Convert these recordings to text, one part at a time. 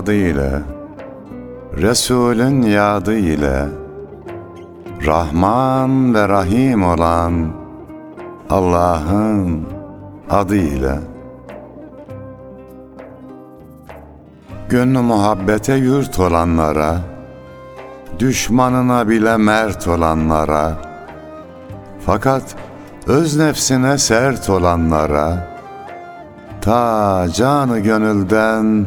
adı ile, Resulün yadı ile, Rahman ve Rahim olan Allah'ın adı ile, Gönlü muhabbete yurt olanlara, Düşmanına bile mert olanlara, Fakat öz nefsine sert olanlara, Ta canı gönülden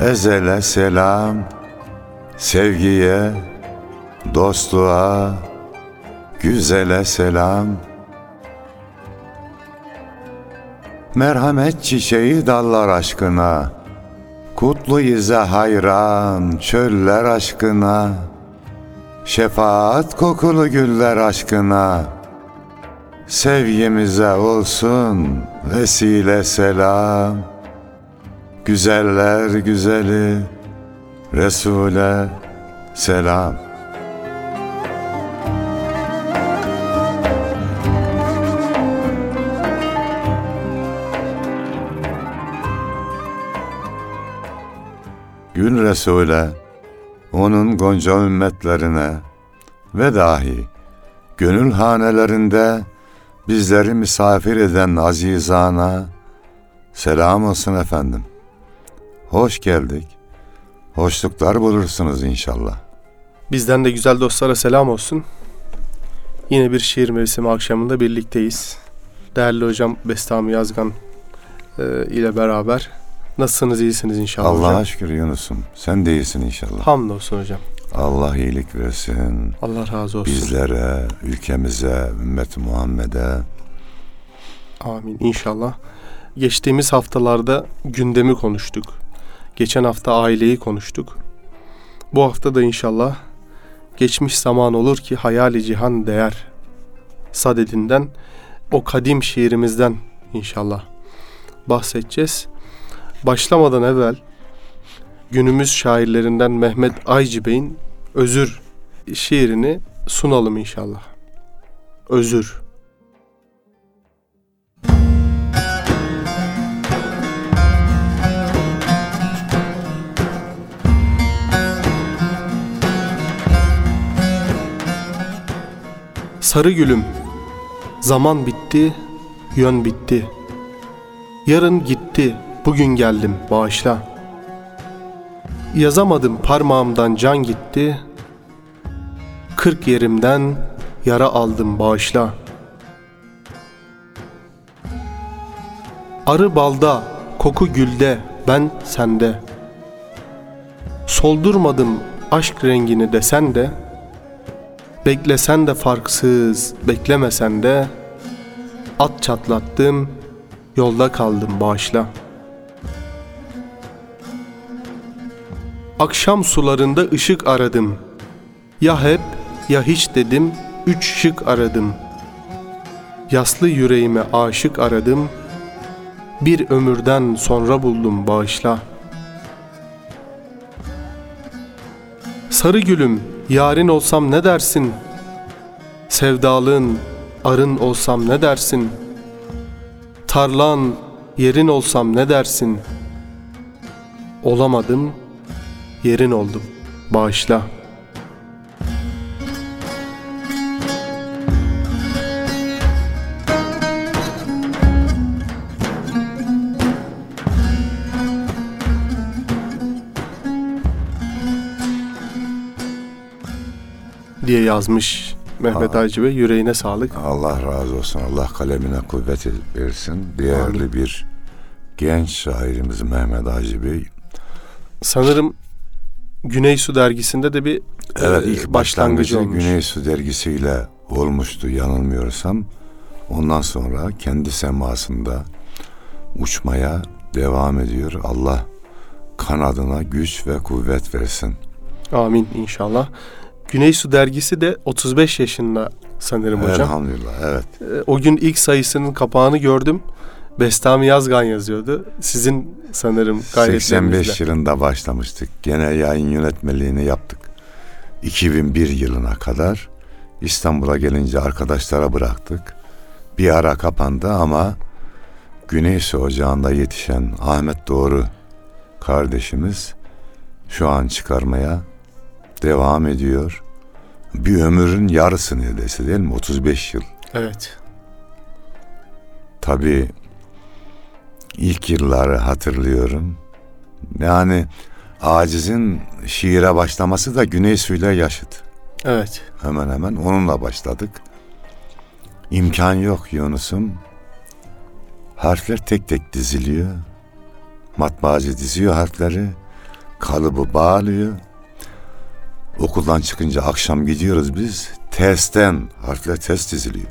ezele selam, sevgiye, dostluğa, güzele selam. Merhamet çiçeği dallar aşkına, Kutlu ize hayran çöller aşkına, Şefaat kokulu güller aşkına, Sevgimize olsun vesile selam. Güzeller güzeli Resul'e selam. Gül Resul'e, onun gonca ümmetlerine ve dahi gönül hanelerinde bizleri misafir eden azizana selam olsun efendim. Hoş geldik. Hoşluklar bulursunuz inşallah. Bizden de güzel dostlara selam olsun. Yine bir şiir mevsimi akşamında birlikteyiz. Değerli hocam Bestami Yazgan e, ile beraber. Nasılsınız, iyisiniz inşallah Allah'a hocam? şükür Yunus'um. Sen de iyisin inşallah. Hamdolsun hocam. Allah iyilik versin. Allah razı olsun. Bizlere, ülkemize, ümmet Muhammed'e. Amin inşallah. Geçtiğimiz haftalarda gündemi konuştuk. Geçen hafta aileyi konuştuk. Bu hafta da inşallah geçmiş zaman olur ki hayali cihan değer sadedinden o kadim şiirimizden inşallah bahsedeceğiz. Başlamadan evvel günümüz şairlerinden Mehmet Aycı Bey'in Özür şiirini sunalım inşallah. Özür. Sarı gülüm, zaman bitti, yön bitti. Yarın gitti, bugün geldim, bağışla. Yazamadım parmağımdan can gitti. Kırk yerimden yara aldım, bağışla. Arı balda, koku gülde, ben sende. Soldurmadım aşk rengini desen de, Beklesen de farksız, beklemesen de At çatlattım, yolda kaldım bağışla. Akşam sularında ışık aradım. Ya hep ya hiç dedim, üç şık aradım. Yaslı yüreğime aşık aradım. Bir ömürden sonra buldum bağışla. Sarı gülüm, yarın olsam ne dersin? Sevdalın, arın olsam ne dersin? Tarlan, yerin olsam ne dersin? Olamadım, yerin oldum. Bağışla. Diye yazmış Mehmet. Aycı Bey. Yüreğine sağlık. Allah razı olsun. Allah kalemine kuvvet versin. Değerli Amin. bir genç şairimiz Mehmet Hacı Bey. Sanırım Güney Su dergisinde de bir Evet e, ilk başlangıcı olmuş. Güney Su dergisiyle olmuştu yanılmıyorsam. Ondan sonra kendi semasında uçmaya devam ediyor. Allah kanadına güç ve kuvvet versin. Amin inşallah. Güney Su dergisi de 35 yaşında sanırım hocam. Elhamdülillah evet. Ee, O gün ilk sayısının kapağını gördüm. Bestami Yazgan yazıyordu. Sizin sanırım gayretlerinizle. 85 yılında başlamıştık. Gene yayın yönetmeliğini yaptık. 2001 yılına kadar İstanbul'a gelince arkadaşlara bıraktık. Bir ara kapandı ama Güneysu Ocağı'nda yetişen Ahmet Doğru kardeşimiz şu an çıkarmaya devam ediyor. Bir ömrün yarısı neredeyse değil mi? 35 yıl. Evet. Tabii ilk yılları hatırlıyorum. Yani acizin şiire başlaması da Güney Su'yla yaşıt. Evet. Hemen hemen onunla başladık. İmkan yok Yunus'um. Harfler tek tek diziliyor. Matbaacı diziyor harfleri. Kalıbı bağlıyor. Okuldan çıkınca akşam gidiyoruz biz. Tersten harfler ters diziliyor.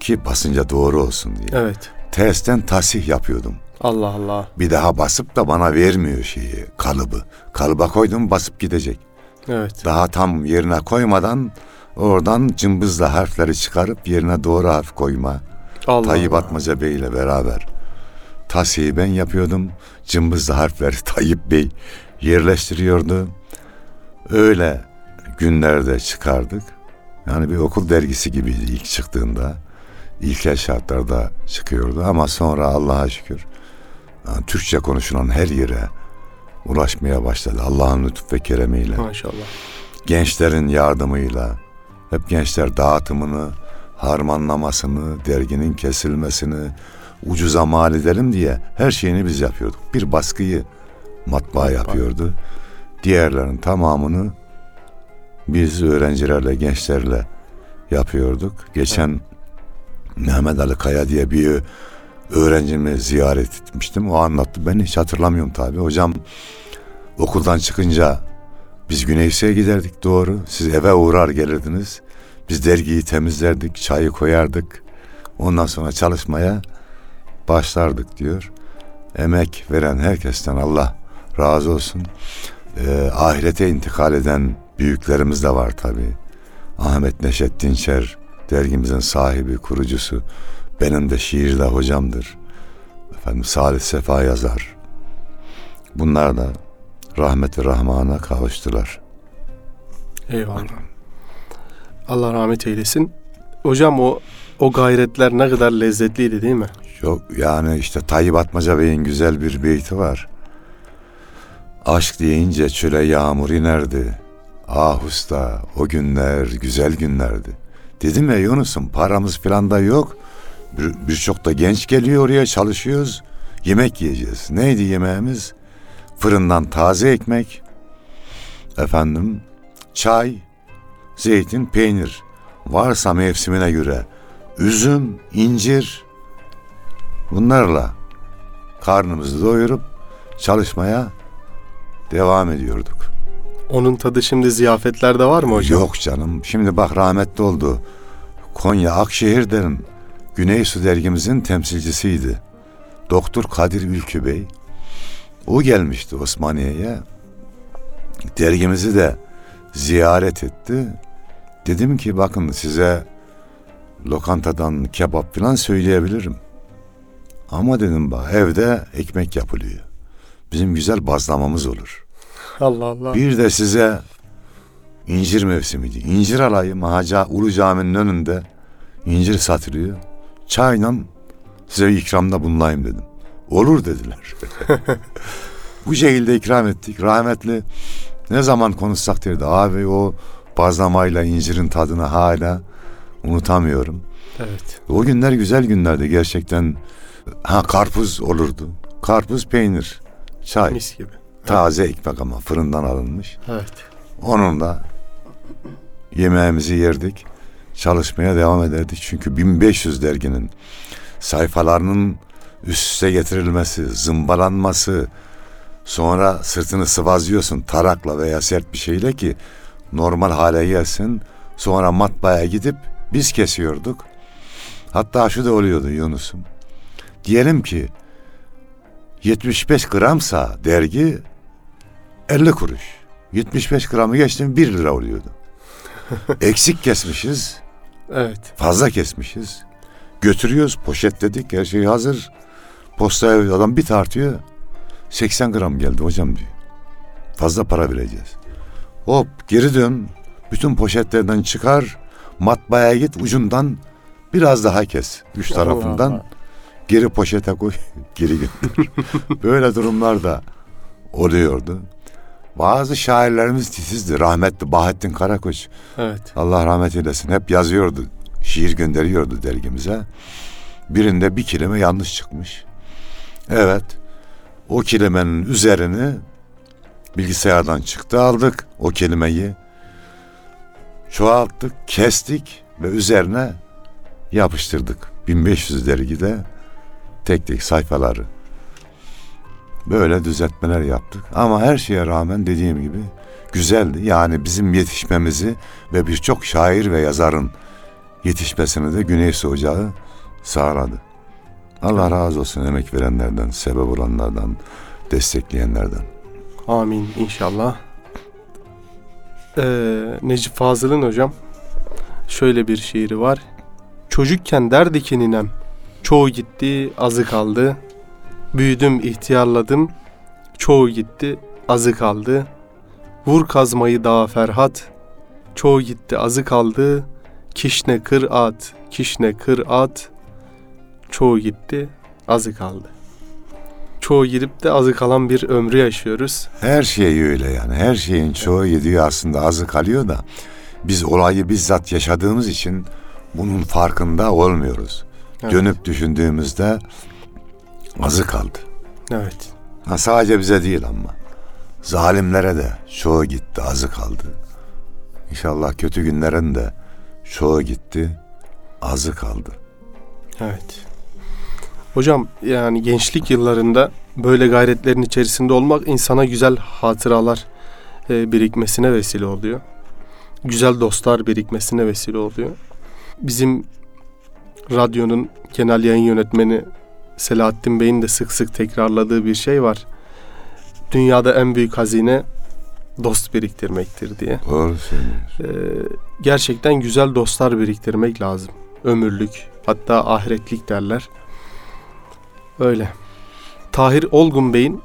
Ki basınca doğru olsun diye. Evet. Tersten tasih yapıyordum. Allah Allah. Bir daha basıp da bana vermiyor şeyi, kalıbı. Kalıba koydum basıp gidecek. Evet. Daha tam yerine koymadan oradan cımbızla harfleri çıkarıp yerine doğru harf koyma. Allah Tayyip Allah. Atmaca Bey ile beraber. Tasihi ben yapıyordum. Cımbızla harfleri Tayyip Bey yerleştiriyordu. Öyle günlerde çıkardık. Yani bir okul dergisi gibiydi ilk çıktığında. İlkel şartlarda çıkıyordu ama sonra Allah'a şükür yani Türkçe konuşulan her yere ulaşmaya başladı. Allah'ın lütuf ve keremiyle Maşallah. gençlerin yardımıyla hep gençler dağıtımını, harmanlamasını, derginin kesilmesini ucuza mal edelim diye her şeyini biz yapıyorduk. Bir baskıyı matbaa yapıyordu. Diğerlerin tamamını biz öğrencilerle, gençlerle yapıyorduk. Geçen Mehmet Ali Kaya diye bir öğrencimi ziyaret etmiştim. O anlattı. Ben hiç hatırlamıyorum tabii. Hocam okuldan çıkınca biz Güneysu'ya giderdik doğru. Siz eve uğrar gelirdiniz. Biz dergiyi temizlerdik, çayı koyardık. Ondan sonra çalışmaya başlardık diyor. Emek veren herkesten Allah razı olsun. Ee, ahirete intikal eden büyüklerimiz de var tabii. Ahmet Neşet Dinçer dergimizin sahibi, kurucusu. Benim de şiirde hocamdır. Efendim Salih Sefa yazar. Bunlar da rahmeti rahmana kavuştular. Eyvallah. Allah rahmet eylesin. Hocam o o gayretler ne kadar lezzetliydi değil mi? Çok yani işte Tayyip Atmaca Bey'in güzel bir beyti var. Aşk deyince çöle yağmur inerdi. Ah usta o günler güzel günlerdi. Dedim ya Yunus'um paramız filan da yok. Bir- Birçok da genç geliyor oraya çalışıyoruz. Yemek yiyeceğiz. Neydi yemeğimiz? Fırından taze ekmek. Efendim çay, zeytin, peynir. Varsa mevsimine göre üzüm, incir, Bunlarla karnımızı doyurup çalışmaya devam ediyorduk. Onun tadı şimdi ziyafetlerde var mı hocam? Yok canım. Şimdi bak rahmetli oldu. Konya Akşehir'den Güney Su dergimizin temsilcisiydi. Doktor Kadir Ülkü Bey. O gelmişti Osmaniye'ye. Dergimizi de ziyaret etti. Dedim ki bakın size lokantadan kebap falan söyleyebilirim. Ama dedim bak evde ekmek yapılıyor. Bizim güzel bazlamamız olur. Allah Allah. Bir de size incir mevsimiydi. İncir alayım Haca Ulu Cami'nin önünde incir satılıyor. Çayla size ikramda bulunayım dedim. Olur dediler. Bu şekilde ikram ettik. Rahmetli ne zaman konuşsak derdi. Abi o bazlamayla incirin tadını hala unutamıyorum. Evet. O günler güzel günlerdi gerçekten. Ha karpuz olurdu. Karpuz peynir, çay, Mis gibi. taze ekmek ama fırından alınmış. Evet. Onunla yemeğimizi yerdik. Çalışmaya devam ederdik. Çünkü 1500 derginin sayfalarının üst üste getirilmesi, zımbalanması, sonra sırtını sıvazlıyorsun tarakla veya sert bir şeyle ki normal hale gelsin. Sonra matbaaya gidip biz kesiyorduk. Hatta şu da oluyordu Yunus'um. Diyelim ki 75 gramsa dergi 50 kuruş. 75 gramı geçti 1 lira oluyordu. Eksik kesmişiz, Evet. fazla kesmişiz. Götürüyoruz, poşetledik, her şey hazır. Postaya adam bir tartıyor. 80 gram geldi hocam diyor. Fazla para vereceğiz. Hop geri dön. Bütün poşetlerden çıkar. Matbaaya git ucundan biraz daha kes. Üç tarafından. Allah Allah. Geri poşete koy. Geri götür. Böyle durumlar da oluyordu. Bazı şairlerimiz titizdi. Rahmetli Bahattin Karakoç. Evet. Allah rahmet eylesin. Hep yazıyordu. Şiir gönderiyordu dergimize. Birinde bir kelime yanlış çıkmış. Evet. O kelimenin üzerini bilgisayardan çıktı aldık o kelimeyi. Çoğalttık, kestik ve üzerine yapıştırdık. 1500 dergide tek tek sayfaları. Böyle düzeltmeler yaptık. Ama her şeye rağmen dediğim gibi güzeldi. Yani bizim yetişmemizi ve birçok şair ve yazarın yetişmesini de Güneysu Ocağı sağladı. Allah razı olsun emek verenlerden, sebep olanlardan, destekleyenlerden. Amin inşallah. Ee, Necip Fazıl'ın hocam şöyle bir şiiri var. Çocukken derdi ki ninem, çoğu gitti, azı kaldı. Büyüdüm, ihtiyarladım, çoğu gitti, azı kaldı. Vur kazmayı dağa Ferhat, çoğu gitti, azı kaldı. Kişne kır at, kişne kır at, çoğu gitti, azı kaldı. Çoğu girip de azı kalan bir ömrü yaşıyoruz. Her şey öyle yani. Her şeyin çoğu yediği aslında azı kalıyor da biz olayı bizzat yaşadığımız için bunun farkında olmuyoruz. Evet. Dönüp düşündüğümüzde azı kaldı. Evet. Ha, sadece bize değil ama. Zalimlere de çoğu gitti, azı kaldı. İnşallah kötü günlerin de çoğu gitti, azı kaldı. Evet. Hocam yani gençlik yıllarında böyle gayretlerin içerisinde olmak insana güzel hatıralar e, birikmesine vesile oluyor. Güzel dostlar birikmesine vesile oluyor. Bizim radyonun genel yayın yönetmeni Selahattin Bey'in de sık sık tekrarladığı bir şey var. Dünyada en büyük hazine dost biriktirmektir diye. Doğru söylüyorsun. Ee, gerçekten güzel dostlar biriktirmek lazım. Ömürlük, hatta ahiretlik derler. Öyle. Tahir Olgun Bey'in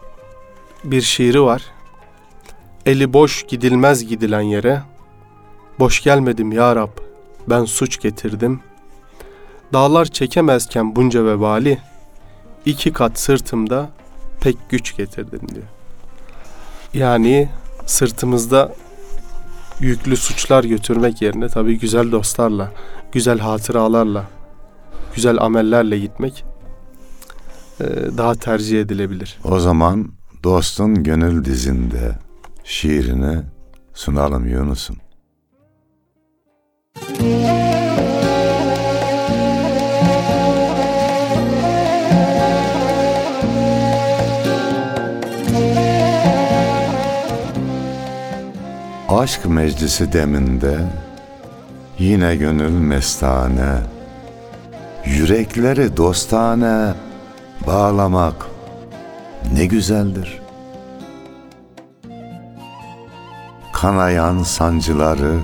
bir şiiri var. Eli boş gidilmez gidilen yere. Boş gelmedim ya Rab, ben suç getirdim. Dağlar çekemezken bunca vebali, iki kat sırtımda pek güç getirdim diyor. Yani sırtımızda yüklü suçlar götürmek yerine tabii güzel dostlarla, güzel hatıralarla, güzel amellerle gitmek e, daha tercih edilebilir. O zaman dostun gönül dizinde şiirini sunalım Yunus'um. Aşk meclisi deminde yine gönül mestane Yürekleri dostane bağlamak ne güzeldir. Kanayan sancıları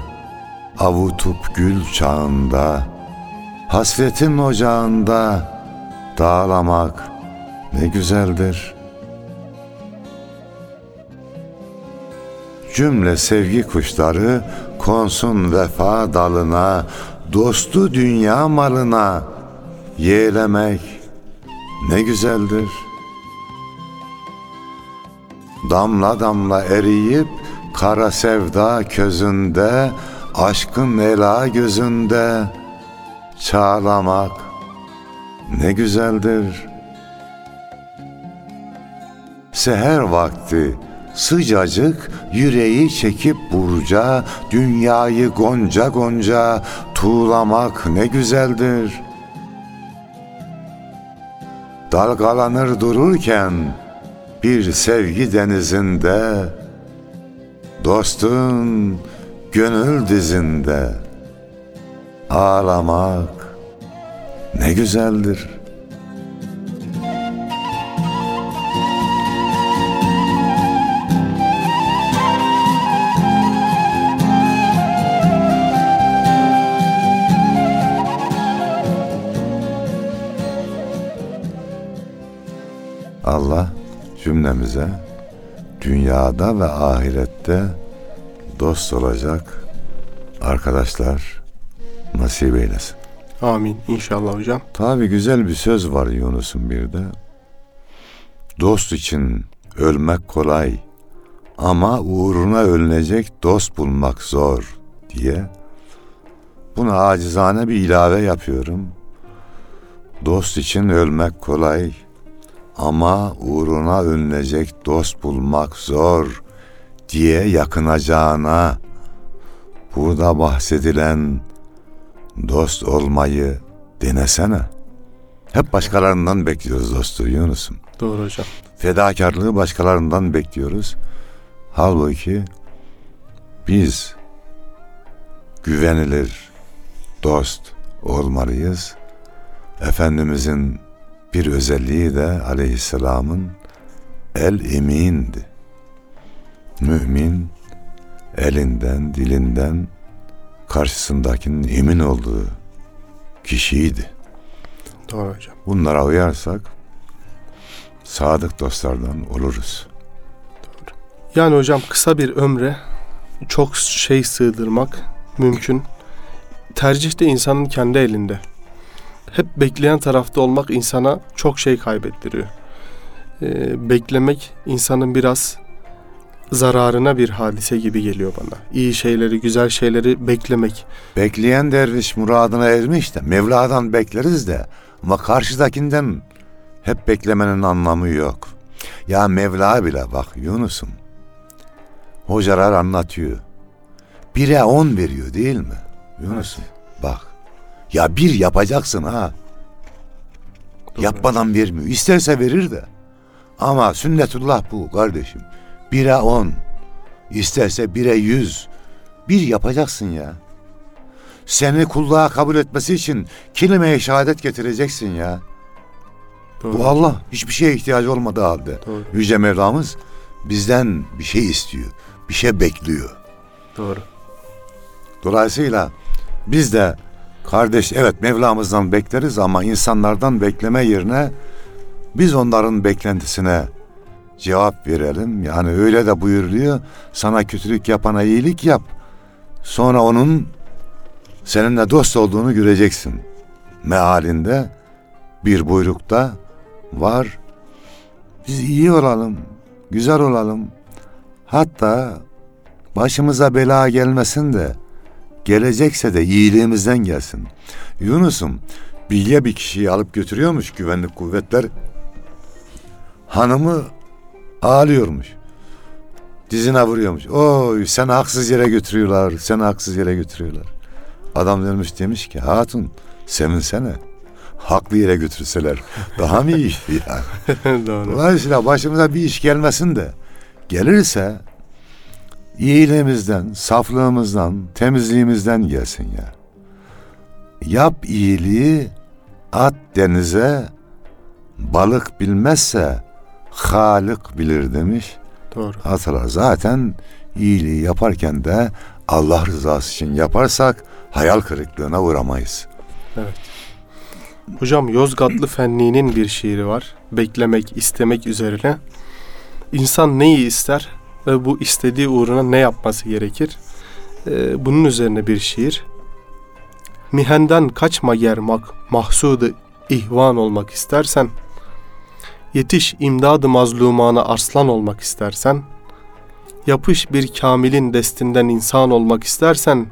avutup gül çağında Hasretin ocağında dağlamak ne güzeldir. Cümle sevgi kuşları konsun vefa dalına, dostu dünya malına yeğlemek ne güzeldir. Damla damla eriyip kara sevda közünde, aşkın ela gözünde çağlamak ne güzeldir. Seher vakti sıcacık yüreği çekip burca, dünyayı gonca gonca tuğlamak ne güzeldir. Dalgalanır dururken bir sevgi denizinde, dostun gönül dizinde ağlamak ne güzeldir. Cümlemize dünyada ve ahirette dost olacak arkadaşlar nasip eylesin. Amin inşallah hocam. Tabi güzel bir söz var Yunus'un bir de. Dost için ölmek kolay ama uğruna ölünecek dost bulmak zor diye. Buna acizane bir ilave yapıyorum. Dost için ölmek kolay ama uğruna ölünecek dost bulmak zor diye yakınacağına burada bahsedilen dost olmayı denesene. Hep başkalarından bekliyoruz dostu Yunus'um. Doğru hocam. Fedakarlığı başkalarından bekliyoruz. Halbuki biz güvenilir dost olmalıyız. Efendimizin bir özelliği de aleyhisselamın el emindi. Mümin elinden, dilinden karşısındakinin emin olduğu kişiydi. Doğru hocam. Bunlara uyarsak sadık dostlardan oluruz. Yani hocam kısa bir ömre çok şey sığdırmak mümkün. Tercih de insanın kendi elinde. Hep bekleyen tarafta olmak insana çok şey kaybettiriyor. Ee, beklemek insanın biraz zararına bir hadise gibi geliyor bana. İyi şeyleri, güzel şeyleri beklemek. Bekleyen derviş muradına ermiş de Mevla'dan bekleriz de ama karşıdakinden hep beklemenin anlamı yok. Ya Mevla bile bak Yunus'um hocalar anlatıyor. Bire on veriyor değil mi? Yunus'um bak ya bir yapacaksın ha. Doğru. Yapmadan vermiyor. İsterse verir de. Ama sünnetullah bu kardeşim. Bire on. İsterse bire yüz. Bir yapacaksın ya. Seni kulluğa kabul etmesi için kelime-i şehadet getireceksin ya. Doğru. Bu Allah hiçbir şeye ihtiyacı olmadığı halde. Doğru. Yüce Mevlamız bizden bir şey istiyor. Bir şey bekliyor. Doğru. Dolayısıyla biz de kardeş evet Mevlamızdan bekleriz ama insanlardan bekleme yerine biz onların beklentisine cevap verelim. Yani öyle de buyuruluyor. Sana kötülük yapana iyilik yap. Sonra onun seninle dost olduğunu göreceksin. Mealinde bir buyrukta var. Biz iyi olalım, güzel olalım. Hatta başımıza bela gelmesin de gelecekse de iyiliğimizden gelsin. Yunus'um bilye bir kişiyi alıp götürüyormuş güvenlik kuvvetler. Hanımı ağlıyormuş. Dizine vuruyormuş. Oy seni haksız yere götürüyorlar. Seni haksız yere götürüyorlar. Adam dönmüş demiş ki hatun sevinsene. Haklı yere götürseler daha mı iyi yani? Doğru. Dolayısıyla başımıza bir iş gelmesin de gelirse iyiliğimizden, saflığımızdan, temizliğimizden gelsin ya. Yap iyiliği, at denize, balık bilmezse Halık bilir demiş. Doğru. Hatırla zaten iyiliği yaparken de Allah rızası için yaparsak hayal kırıklığına uğramayız. Hocam Yozgatlı Fenni'nin bir şiiri var. Beklemek, istemek üzerine. İnsan neyi ister ve bu istediği uğruna ne yapması gerekir? Ee, bunun üzerine bir şiir. Mihenden kaçma germak, mahsudu ihvan olmak istersen, yetiş imdadı mazlumana arslan olmak istersen, yapış bir kamilin destinden insan olmak istersen,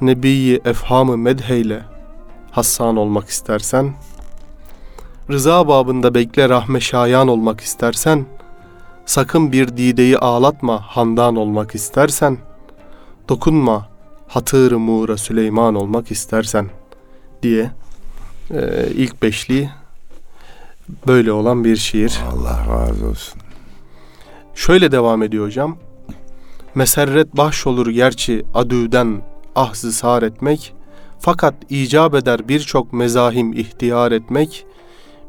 Nebiyi efhamı medheyle hassan olmak istersen, rıza babında bekle rahme şayan olmak istersen, sakın bir dideyi ağlatma handan olmak istersen, dokunma hatırı muğra Süleyman olmak istersen diye e, ilk beşliği böyle olan bir şiir. Allah razı olsun. Şöyle devam ediyor hocam. Meserret bahşolur gerçi adüden ahzı sar etmek, fakat icap eder birçok mezahim ihtiyar etmek,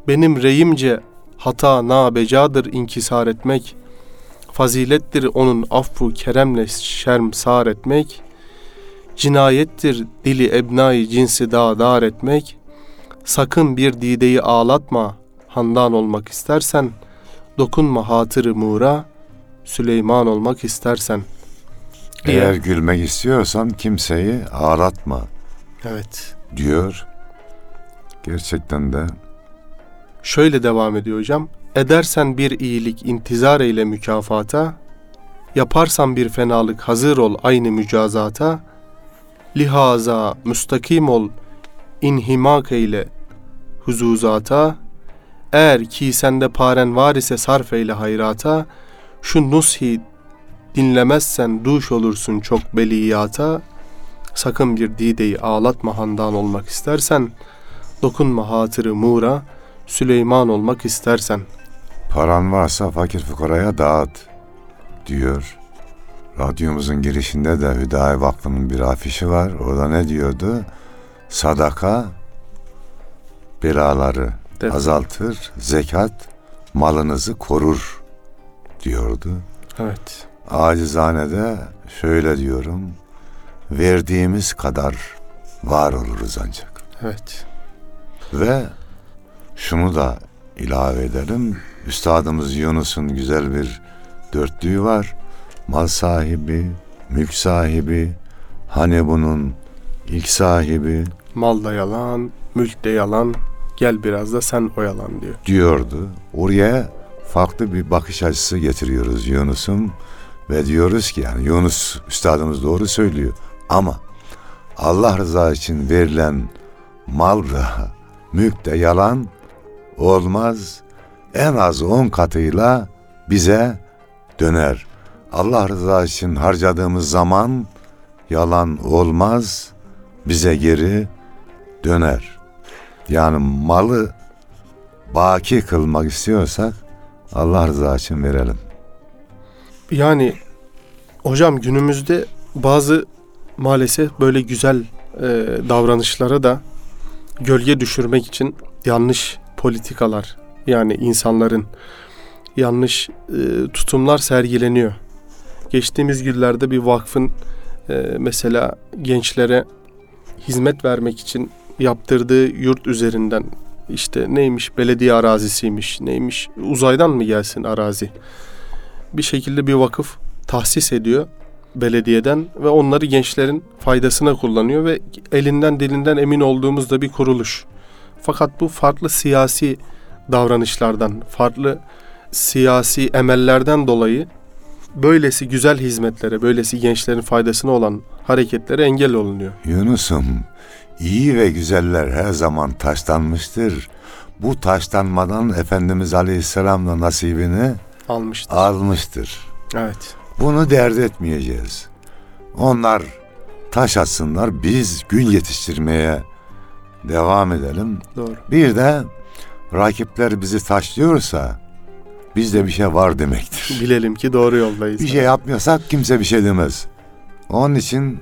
benim reyimce hata nabecadır inkisar etmek, fazilettir onun affu keremle şerm sar etmek, cinayettir dili ebnai cinsi dağdar etmek, sakın bir dideyi ağlatma, handan olmak istersen, dokunma hatırı mura, Süleyman olmak istersen. diye. Eğer gülmek istiyorsan kimseyi ağlatma Evet. diyor. Gerçekten de Şöyle devam ediyor hocam. Edersen bir iyilik intizar eyle mükafata, yaparsan bir fenalık hazır ol aynı mücazata, lihaza müstakim ol inhimak eyle huzuzata, eğer ki sende paren var ise sarf eyle hayrata, şu nushi dinlemezsen duş olursun çok beliyata, sakın bir dideyi ağlatma handan olmak istersen, dokunma hatırı mura, Süleyman olmak istersen. paran varsa fakir fukaraya dağıt diyor. Radyomuzun girişinde de Hüdayi Vakfı'nın bir afişi var. Orada ne diyordu? Sadaka belaları Evet. azaltır, zekat malınızı korur diyordu. Evet. Acizane de şöyle diyorum. Verdiğimiz kadar var oluruz ancak. Evet. Ve şunu da ilave edelim. Üstadımız Yunus'un güzel bir dörtlüğü var. Mal sahibi, mülk sahibi, hani bunun ilk sahibi Mal da yalan, mülk de yalan. Gel biraz da sen oyalan diyor. diyordu. Oraya farklı bir bakış açısı getiriyoruz Yunus'un ve diyoruz ki yani Yunus üstadımız doğru söylüyor ama Allah rızası için verilen mal da mülk de yalan olmaz. En az on katıyla bize döner. Allah rızası için harcadığımız zaman yalan olmaz, bize geri döner. Yani malı baki kılmak istiyorsak Allah rızası için verelim. Yani hocam günümüzde bazı maalesef böyle güzel e, davranışlara da gölge düşürmek için yanlış politikalar yani insanların yanlış e, tutumlar sergileniyor. Geçtiğimiz günlerde bir vakfın e, mesela gençlere hizmet vermek için yaptırdığı yurt üzerinden işte neymiş belediye arazisiymiş neymiş uzaydan mı gelsin arazi bir şekilde bir vakıf tahsis ediyor belediyeden ve onları gençlerin faydasına kullanıyor ve elinden dilinden emin olduğumuz da bir kuruluş. Fakat bu farklı siyasi davranışlardan, farklı siyasi emellerden dolayı böylesi güzel hizmetlere, böylesi gençlerin faydasına olan hareketlere engel olunuyor. Yunus'um iyi ve güzeller her zaman taşlanmıştır. Bu taşlanmadan Efendimiz Aleyhisselam'la nasibini Almıştır. almıştır. Evet. Bunu dert etmeyeceğiz. Onlar taş atsınlar, biz gün yetiştirmeye devam edelim. Doğru. Bir de rakipler bizi taşlıyorsa bizde bir şey var demektir. Bilelim ki doğru yoldayız. Bir şey yapmıyorsak kimse bir şey demez. Onun için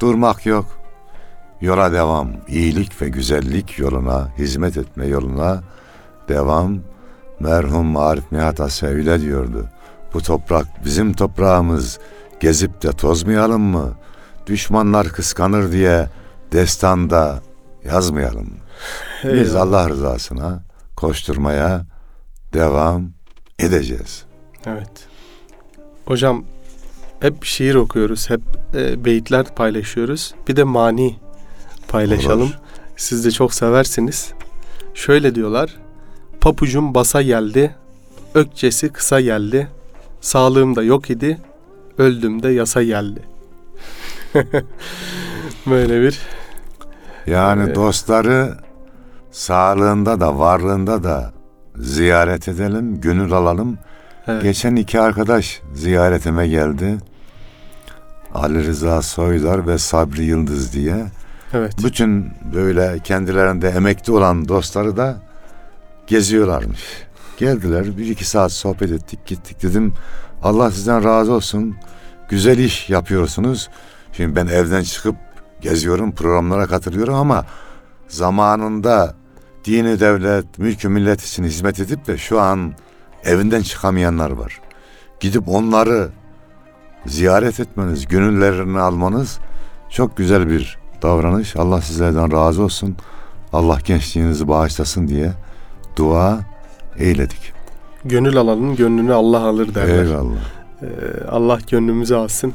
durmak yok. Yola devam. İyilik ve güzellik yoluna, hizmet etme yoluna devam. Merhum Arif Nihat Asya diyordu. Bu toprak bizim toprağımız. Gezip de tozmayalım mı? Düşmanlar kıskanır diye destanda yazmayalım. mı? Biz Eyvallah. Allah rızasına koşturmaya devam edeceğiz. Evet. Hocam hep şiir okuyoruz, hep e, beyitler paylaşıyoruz. Bir de mani paylaşalım. Olur. Siz de çok seversiniz. Şöyle diyorlar. Papucum basa geldi, ökçesi kısa geldi. Sağlığım da yok idi, öldüm de yasa geldi. Böyle bir Yani Evet. dostları sağlığında da varlığında da ziyaret edelim, gönül alalım. evet, Geçen iki arkadaş ziyaretime geldi. Ali Rıza Soydar ve Sabri Yıldız diye. evet, Bütün böyle kendilerinde emekli olan dostları da geziyorlarmış. Geldiler bir iki saat sohbet ettik gittik dedim. Allah sizden razı olsun. Güzel iş yapıyorsunuz. Şimdi ben evden çıkıp geziyorum programlara katılıyorum ama zamanında dini devlet, mülkü millet için hizmet edip de şu an evinden çıkamayanlar var. Gidip onları ziyaret etmeniz, gönüllerini almanız çok güzel bir davranış. Allah sizlerden razı olsun. Allah gençliğinizi bağışlasın diye dua eyledik. Gönül alanın gönlünü Allah alır derler. Eyvallah. Ee, Allah gönlümüzü alsın.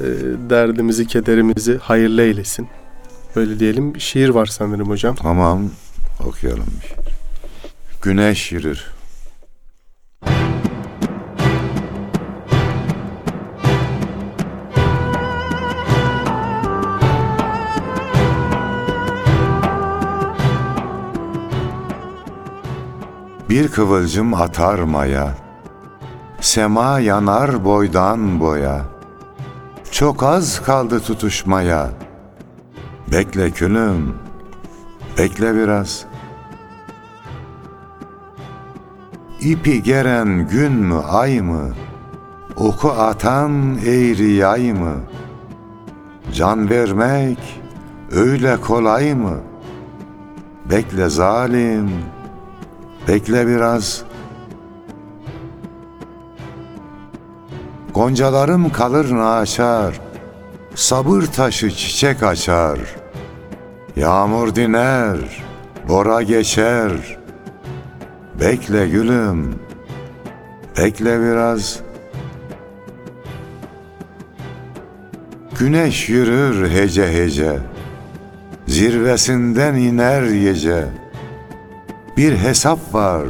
Ee, derdimizi, kederimizi hayırlı eylesin. Böyle diyelim. Şiir var sanırım hocam. Tamam okuyalım. Güneş yürür. Bir kıvılcım atar maya, Sema yanar boydan boya, Çok az kaldı tutuşmaya, Bekle külüm, bekle biraz. İpi geren gün mü ay mı? Oku atan eğri yay mı? Can vermek öyle kolay mı? Bekle zalim, bekle biraz. Goncalarım kalır naçar, sabır taşı çiçek açar. Yağmur diner, bora geçer. Bekle gülüm, bekle biraz. Güneş yürür hece hece, zirvesinden iner gece. Bir hesap var,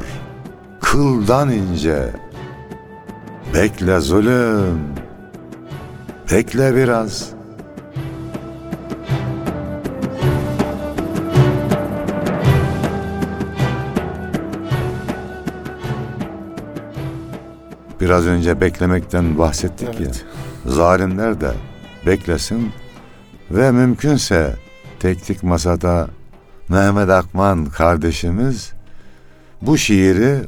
kıldan ince. Bekle zulüm, bekle biraz.'' Biraz önce beklemekten bahsettik Evet. ya. Zalimler de beklesin ve mümkünse teknik masada Mehmet Akman kardeşimiz bu şiiri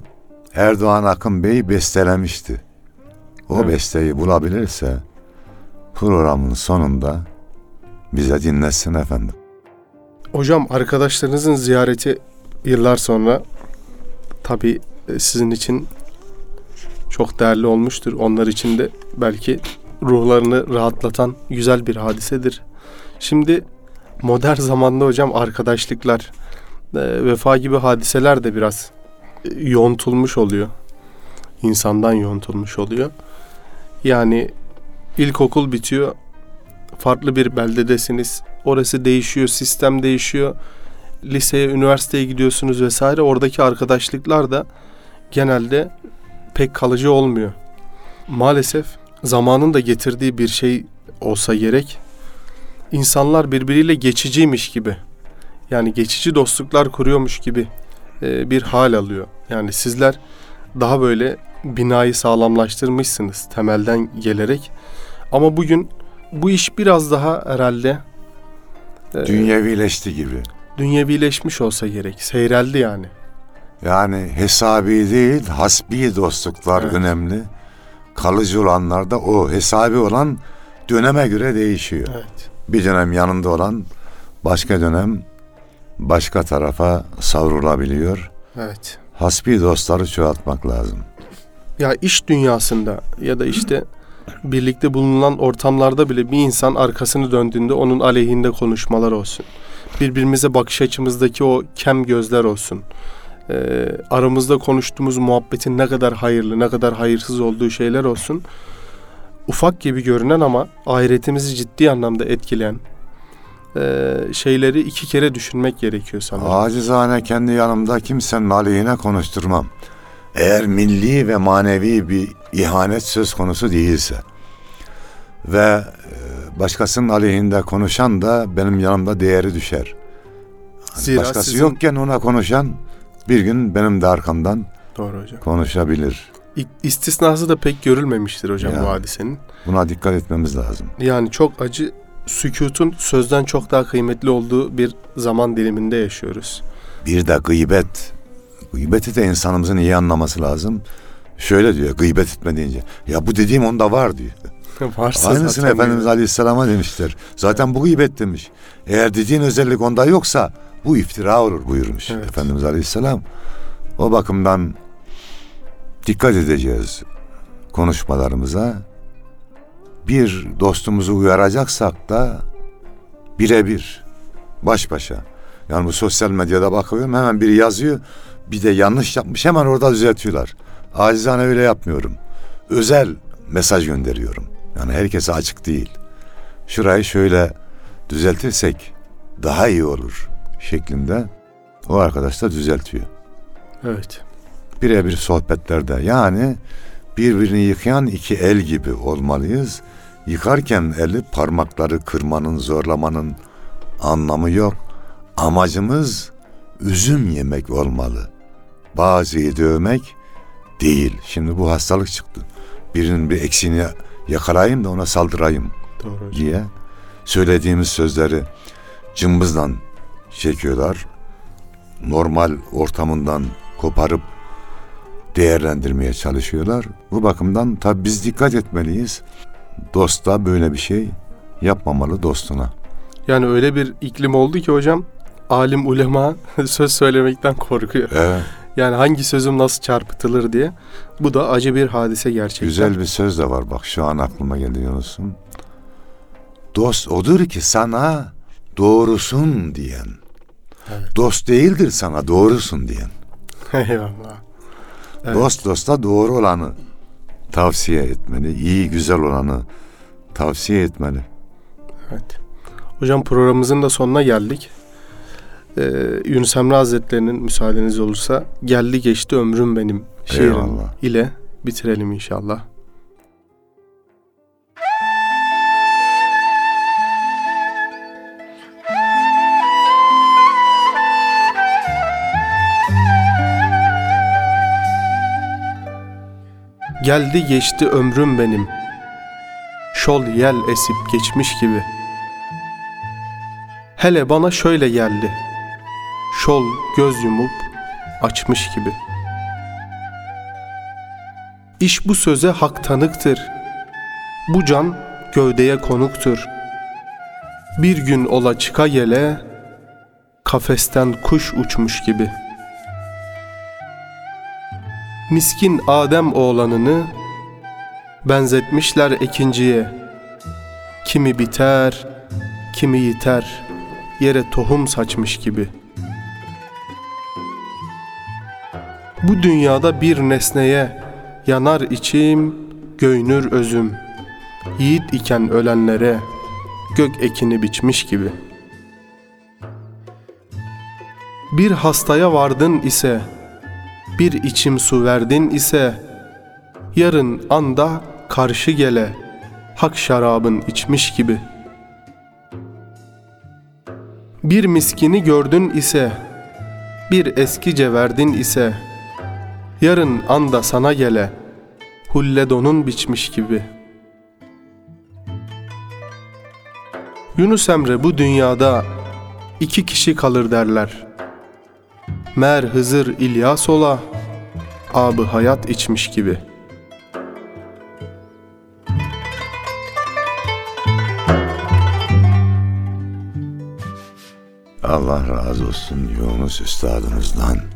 Erdoğan Akın Bey bestelemişti. O Evet. besteyi bulabilirse programın sonunda bize dinletsin efendim. Hocam arkadaşlarınızın ziyareti yıllar sonra tabii e, sizin için çok değerli olmuştur. Onlar için de belki ruhlarını rahatlatan güzel bir hadisedir. Şimdi modern zamanda hocam arkadaşlıklar, e, vefa gibi hadiseler de biraz e, yontulmuş oluyor. İnsandan yontulmuş oluyor. Yani ilkokul bitiyor, farklı bir beldedesiniz. Orası değişiyor, sistem değişiyor. Liseye, üniversiteye gidiyorsunuz vesaire. Oradaki arkadaşlıklar da genelde pek kalıcı olmuyor. Maalesef zamanın da getirdiği bir şey olsa gerek. İnsanlar birbiriyle geçiciymiş gibi. Yani geçici dostluklar kuruyormuş gibi bir hal alıyor. Yani sizler daha böyle binayı sağlamlaştırmışsınız temelden gelerek. Ama bugün bu iş biraz daha herhalde e, Dünyevileşti gibi. dünyevileşmiş olsa gerek. Seyreldi yani. Yani hesabi değil, hasbi dostluklar Evet. önemli. Kalıcı olanlar da o hesabi olan döneme göre değişiyor. Evet. Bir dönem yanında olan başka dönem başka tarafa savrulabiliyor. Evet. Hasbi dostları çoğaltmak lazım. Ya iş dünyasında ya da işte birlikte bulunan ortamlarda bile bir insan arkasını döndüğünde onun aleyhinde konuşmalar olsun. Birbirimize bakış açımızdaki o kem gözler olsun. Ee, aramızda konuştuğumuz muhabbetin ne kadar hayırlı, ne kadar hayırsız olduğu şeyler olsun. Ufak gibi görünen ama ahiretimizi ciddi anlamda etkileyen e, şeyleri iki kere düşünmek gerekiyor sanırım. Acizane kendi yanımda kimsenin aleyhine konuşturmam. Eğer milli ve manevi bir ihanet söz konusu değilse ve e, başkasının aleyhinde konuşan da benim yanımda değeri düşer. Zira Başkası sizin- yokken ona konuşan bir gün benim de arkamdan Doğru hocam. konuşabilir. İstisnası da pek görülmemiştir hocam Ya. bu hadisenin. Buna dikkat etmemiz lazım. Yani çok acı sükutun sözden çok daha kıymetli olduğu bir zaman diliminde yaşıyoruz. Bir de gıybet. Gıybeti de insanımızın iyi anlaması lazım. Şöyle diyor gıybet etme deyince. Ya bu dediğim onda var diyor. Varsa Aynısını Efendimiz Aleyhisselam'a demişler. Zaten bu gıybet demiş. Eğer dediğin özellik onda yoksa bu iftira olur buyurmuş Evet. Efendimiz Aleyhisselam. O bakımdan dikkat edeceğiz konuşmalarımıza. Bir dostumuzu uyaracaksak da birebir, baş başa. Yani bu sosyal medyada bakıyorum hemen biri yazıyor bir de yanlış yapmış hemen orada düzeltiyorlar. acizane öyle yapmıyorum. Özel mesaj gönderiyorum. Yani herkese açık değil. Şurayı şöyle düzeltirsek daha iyi olur şeklinde o arkadaş da düzeltiyor. Evet. Birebir sohbetlerde yani birbirini yıkayan iki el gibi olmalıyız. Yıkarken eli parmakları kırmanın, zorlamanın anlamı yok. Amacımız üzüm yemek olmalı. Bazıyı dövmek değil. Şimdi bu hastalık çıktı. Birinin bir eksiğini yakalayayım da ona saldırayım Doğru hocam. diye söylediğimiz sözleri cımbızdan çekiyorlar. Normal ortamından koparıp değerlendirmeye çalışıyorlar. Bu bakımdan tabi biz dikkat etmeliyiz. Dosta böyle bir şey yapmamalı dostuna. Yani öyle bir iklim oldu ki hocam alim ulema söz söylemekten korkuyor. Evet, Yani hangi sözüm nasıl çarpıtılır diye. Bu da acı bir hadise gerçekten. güzel bir söz de var bak şu an aklıma geldi Yunus'um. Dost odur ki sana doğrusun diyen. Evet. Dost değildir sana doğrusun diyen. Eyvallah. Evet. Dost dosta doğru olanı tavsiye etmeli. iyi güzel olanı tavsiye etmeli. Evet. Hocam programımızın da sonuna geldik. Ee, Yunus Emre Hazretleri'nin müsaadeniz olursa geldi geçti ömrüm benim şiirin ile bitirelim inşallah. Geldi geçti ömrüm benim. Şol yel esip geçmiş gibi. Hele bana şöyle geldi Şol göz yumup açmış gibi İş bu söze hak tanıktır Bu can gövdeye konuktur Bir gün ola çıka yele Kafesten kuş uçmuş gibi Miskin Adem oğlanını benzetmişler ikinciye. Kimi biter, kimi yiter, yere tohum saçmış gibi. Bu dünyada bir nesneye yanar içim, göynür özüm. Yiğit iken ölenlere gök ekini biçmiş gibi. Bir hastaya vardın ise, bir içim su verdin ise, yarın anda karşı gele, hak şarabın içmiş gibi. Bir miskini gördün ise, bir eskice verdin ise, yarın anda sana gele, hulle donun biçmiş gibi. Yunus Emre bu dünyada iki kişi kalır derler. Mer Hızır İlyas ola, abı hayat içmiş gibi. Allah razı olsun Yunus Üstadımızdan.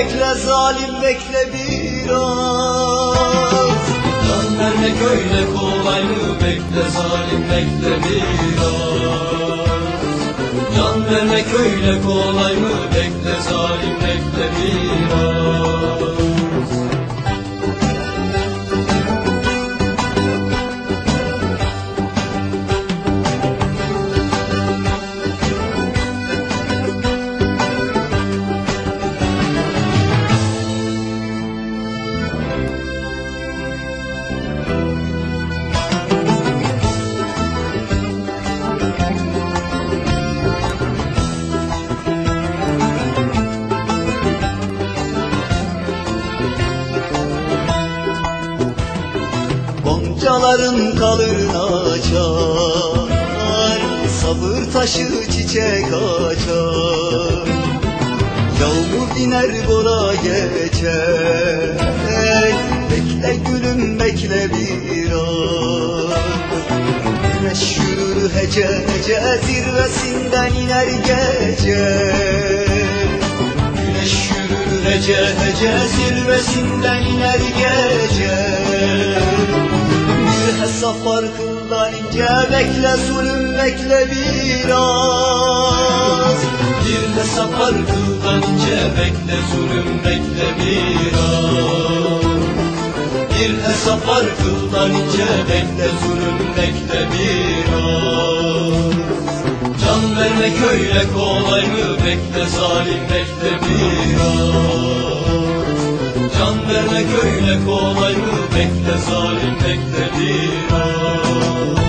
Bekle zalim bekle bir biraz. Can vermek öyle kolay mı? Bekle zalim bekle biraz. Can vermek öyle kolay mı? Bekle zalim bekle biraz Goncaların kalırına açar Sabır taşı çiçek açar. Yağmur diner bora geçer Bekle gülüm bekle biraz Güneş yürür hece hece zirvesinden iner gece. Güneş yürür hece hece zirvesinden iner gece Bir hesap farkından ince bekle zulüm bekle biraz. Bir hesap farkından ince bekle zulüm bekle biraz. Bir hesap farkından ince bekle zulüm bekle biraz. Can vermek öyle kolay mı? Bekle zalim bekle biraz vermek öyle kolay mı? Bekle zalim bekle bir an.